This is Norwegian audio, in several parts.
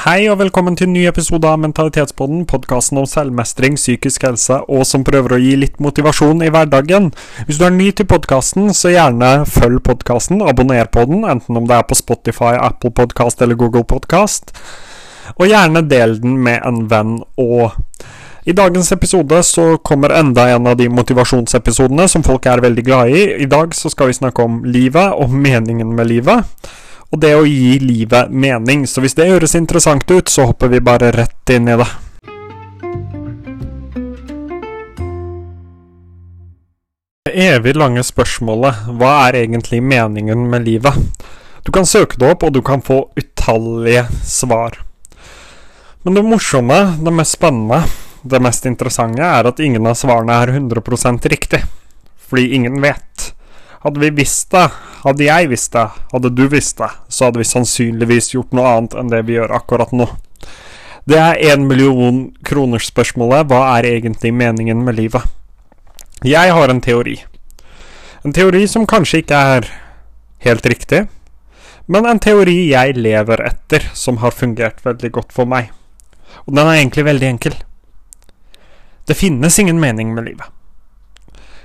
Hei og velkommen til en ny episode av Mentalitetspodden, podkasten om selvmestring, psykisk helse og som prøver å gi litt motivasjon i hverdagen. Hvis du er ny til podkasten, så gjerne følg podkasten, abonner på den, enten om det er på Spotify, Apple Podcast eller Google Podcast, og gjerne del den med en venn og i dagens episode så kommer enda en av de motivasjonsepisodene som folk er veldig glad i. I dag så skal vi snakke om livet og meningen med livet og det å gi livet mening. Så hvis det høres interessant ut, så hopper vi bare rett inn i det. Det evig lange spørsmålet hva er egentlig meningen med livet? Du kan søke det opp, og du kan få utallige svar. Men det morsomme, det mest spennende, det mest interessante er at ingen av svarene er 100% riktig. Fordi ingen vet. Hadde vi visst det, hadde jeg visst det, hadde du visst det, så hadde vi sannsynligvis gjort noe annet enn det vi gjør akkurat nå. Det er én million kroners-spørsmålet hva er egentlig meningen med livet? Jeg har en teori. En teori som kanskje ikke er helt riktig, men en teori jeg lever etter, som har fungert veldig godt for meg. Og den er egentlig veldig enkel. Det finnes ingen mening med livet.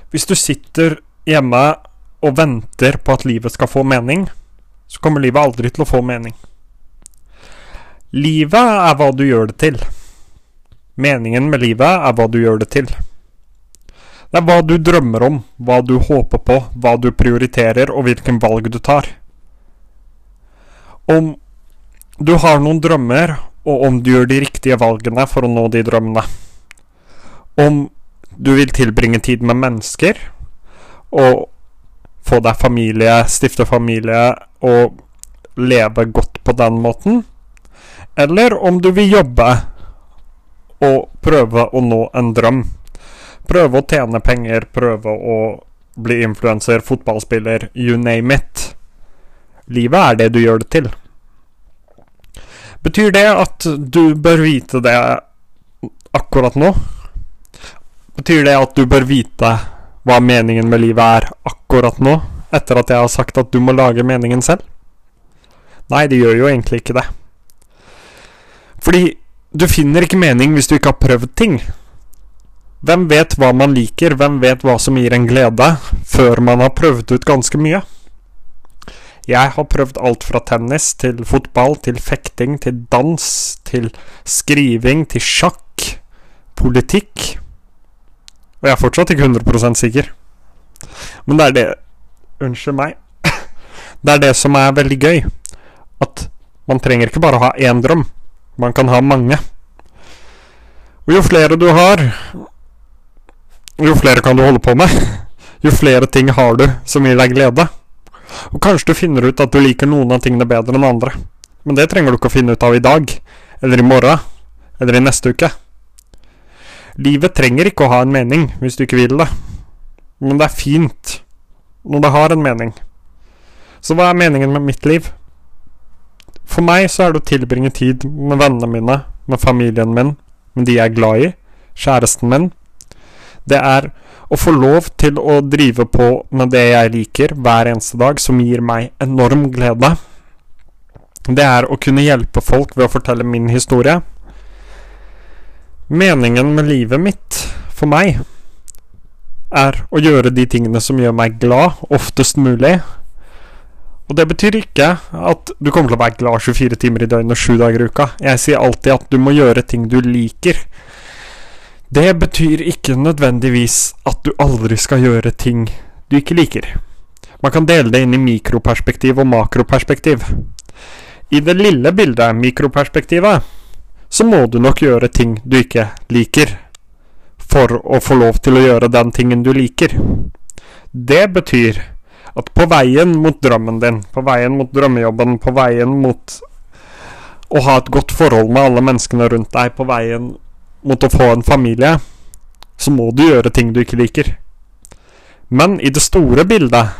Hvis du sitter hjemme og venter på at livet skal få mening, så kommer livet aldri til å få mening. Livet er hva du gjør det til. Meningen med livet er hva du gjør det til. Det er hva du drømmer om, hva du håper på, hva du prioriterer, og hvilken valg du tar. Om du har noen drømmer, og om du gjør de riktige valgene for å nå de drømmene. Om du vil tilbringe tid med mennesker, og få deg familie, stifte familie og leve godt på den måten. Eller om du vil jobbe og prøve å nå en drøm. Prøve å tjene penger, prøve å bli influenser, fotballspiller, you name it. Livet er det du gjør det til. Betyr det at du bør vite det akkurat nå? Betyr det at du bør vite hva meningen med livet er akkurat nå, etter at jeg har sagt at du må lage meningen selv? Nei, det gjør jo egentlig ikke det. Fordi du finner ikke mening hvis du ikke har prøvd ting. Hvem vet hva man liker, hvem vet hva som gir en glede, før man har prøvd ut ganske mye? Jeg har prøvd alt fra tennis til fotball, til fekting, til dans, til skriving, til sjakk, politikk og jeg er fortsatt ikke 100 sikker. Men det er det Unnskyld meg. Det er det som er veldig gøy. At man trenger ikke bare å ha én drøm. Man kan ha mange. Og jo flere du har, jo flere kan du holde på med. Jo flere ting har du som gir deg glede. Og kanskje du finner ut at du liker noen av tingene bedre enn andre. Men det trenger du ikke å finne ut av i dag, eller i morgen, eller i neste uke. Livet trenger ikke å ha en mening hvis du ikke vil det, men det er fint når det har en mening. Så hva er meningen med mitt liv? For meg så er det å tilbringe tid med vennene mine, med familien min, med de jeg er glad i, kjæresten min. Det er å få lov til å drive på med det jeg liker hver eneste dag, som gir meg enorm glede. Det er å kunne hjelpe folk ved å fortelle min historie, Meningen med livet mitt, for meg, er å gjøre de tingene som gjør meg glad, oftest mulig. Og det betyr ikke at du kommer til å være glad 24 timer i døgnet og 7 dager i uka. Jeg sier alltid at du må gjøre ting du liker. Det betyr ikke nødvendigvis at du aldri skal gjøre ting du ikke liker. Man kan dele det inn i mikroperspektiv og makroperspektiv. I det lille bildet, mikroperspektivet, så må du nok gjøre ting du ikke liker, for å få lov til å gjøre den tingen du liker. Det betyr at på veien mot drømmen din, på veien mot drømmejobben, på veien mot å ha et godt forhold med alle menneskene rundt deg, på veien mot å få en familie, så må du gjøre ting du ikke liker. Men i det store bildet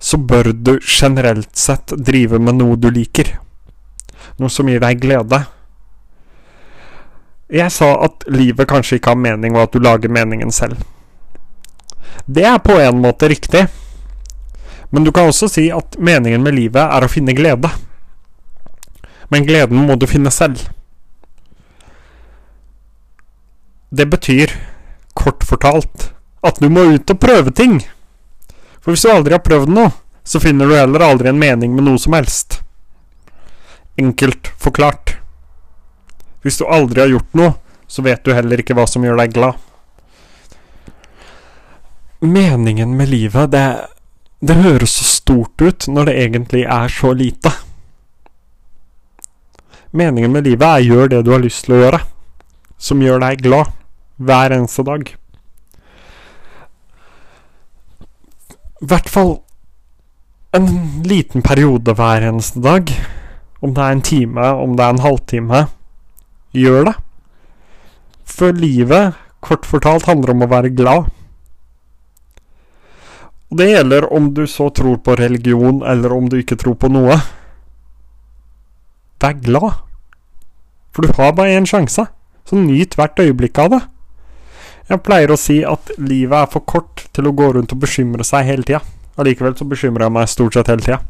så bør du generelt sett drive med noe du liker. Noe som gir deg glede. Jeg sa at livet kanskje ikke har mening, og at du lager meningen selv. Det er på en måte riktig, men du kan også si at meningen med livet er å finne glede. Men gleden må du finne selv. Det betyr, kort fortalt, at du må ut og prøve ting. For hvis du aldri har prøvd noe, så finner du heller aldri en mening med noe som helst. Enkelt forklart. Hvis du aldri har gjort noe, så vet du heller ikke hva som gjør deg glad. Meningen med livet, det, det høres så stort ut når det egentlig er så lite. Meningen med livet er gjør det du har lyst til å gjøre, som gjør deg glad hver eneste dag. I hvert fall en liten periode hver eneste dag. Om det er en time, om det er en halvtime. Gjør det. For livet, kort fortalt, handler om å være glad. Og det gjelder om du så tror på religion, eller om du ikke tror på noe. Vær glad. For du har bare én sjanse, så nyt hvert øyeblikk av det. Jeg pleier å si at livet er for kort til å gå rundt og bekymre seg hele tida. Allikevel så bekymrer jeg meg stort sett hele tida.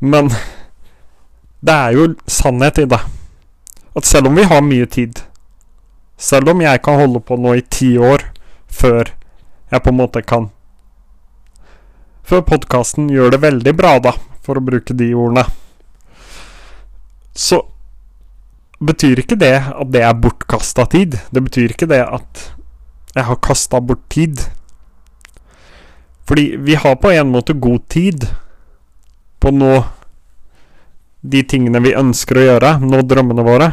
Men det er jo sannhet i det. At selv om vi har mye tid, selv om jeg kan holde på nå i ti år før jeg på en måte kan Før podkasten gjør det veldig bra, da, for å bruke de ordene, så betyr ikke det at det er bortkasta tid. Det betyr ikke det at jeg har kasta bort tid. Fordi vi har på en måte god tid på noe. De tingene vi ønsker å gjøre, nå drømmene våre.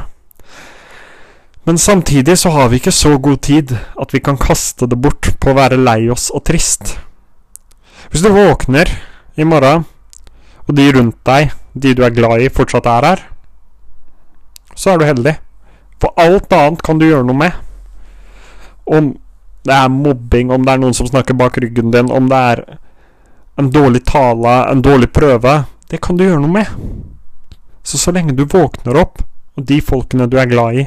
Men samtidig så har vi ikke så god tid at vi kan kaste det bort på å være lei oss og trist. Hvis du våkner i morgen, og de rundt deg, de du er glad i, fortsatt er her, så er du heldig. For alt annet kan du gjøre noe med. Om det er mobbing, om det er noen som snakker bak ryggen din, om det er en dårlig tale, en dårlig prøve Det kan du gjøre noe med. Så så lenge du våkner opp, og de folkene du er glad i,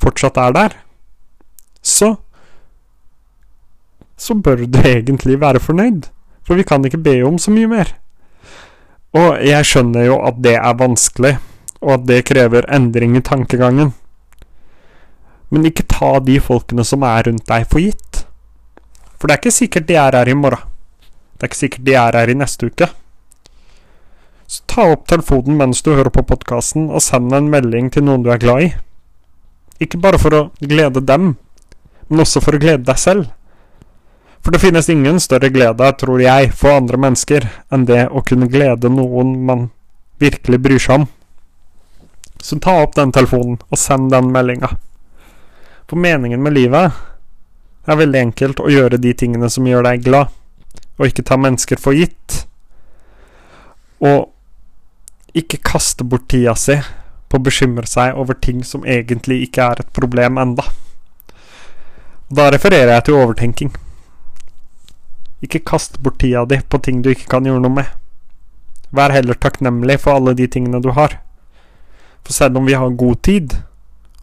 fortsatt er der, så Så bør du egentlig være fornøyd. For vi kan ikke be om så mye mer. Og jeg skjønner jo at det er vanskelig og at det krever endring i tankegangen. Men ikke ta de folkene som er rundt deg, for gitt. For det er ikke sikkert de er her i morgen. Det er ikke sikkert de er her i neste uke. Så ta opp telefonen mens du hører på podkasten, og send en melding til noen du er glad i. Ikke bare for å glede dem, men også for å glede deg selv. For det finnes ingen større glede, tror jeg, for andre mennesker enn det å kunne glede noen man virkelig bryr seg om. Så ta opp den telefonen og send den meldinga. For meningen med livet er veldig enkelt å gjøre de tingene som gjør deg glad, og ikke ta mennesker for gitt. Og ikke kaste bort tida si på å bekymre seg over ting som egentlig ikke er et problem enda. Da refererer jeg til overtenking. Ikke kast bort tida di på ting du ikke kan gjøre noe med. Vær heller takknemlig for alle de tingene du har. For selv om vi har god tid,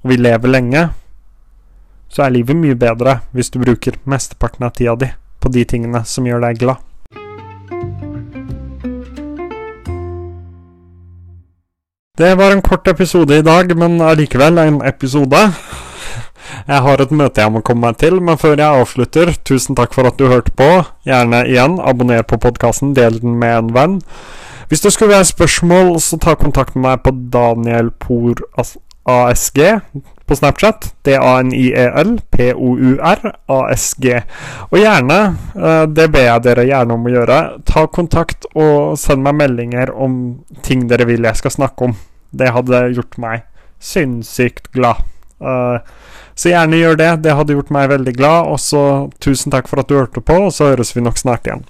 og vi lever lenge, så er livet mye bedre hvis du bruker mesteparten av tida di på de tingene som gjør deg glad. Det var en kort episode i dag, men allikevel en episode. Jeg har et møte jeg må komme meg til, men før jeg avslutter, tusen takk for at du hørte på. Gjerne igjen, abonner på podkasten, del den med en venn. Hvis det skulle være spørsmål, så ta kontakt med meg på Danielpor ASG på Snapchat. D-a-n-i-e-l-p-o-u-r-a-s-g. Og gjerne, eh, det ber jeg dere gjerne om å gjøre, ta kontakt og send meg meldinger om ting dere vil jeg skal snakke om. Det hadde gjort meg sinnssykt glad. Eh, så gjerne gjør det. Det hadde gjort meg veldig glad. Og så tusen takk for at du hørte på, og så høres vi nok snart igjen.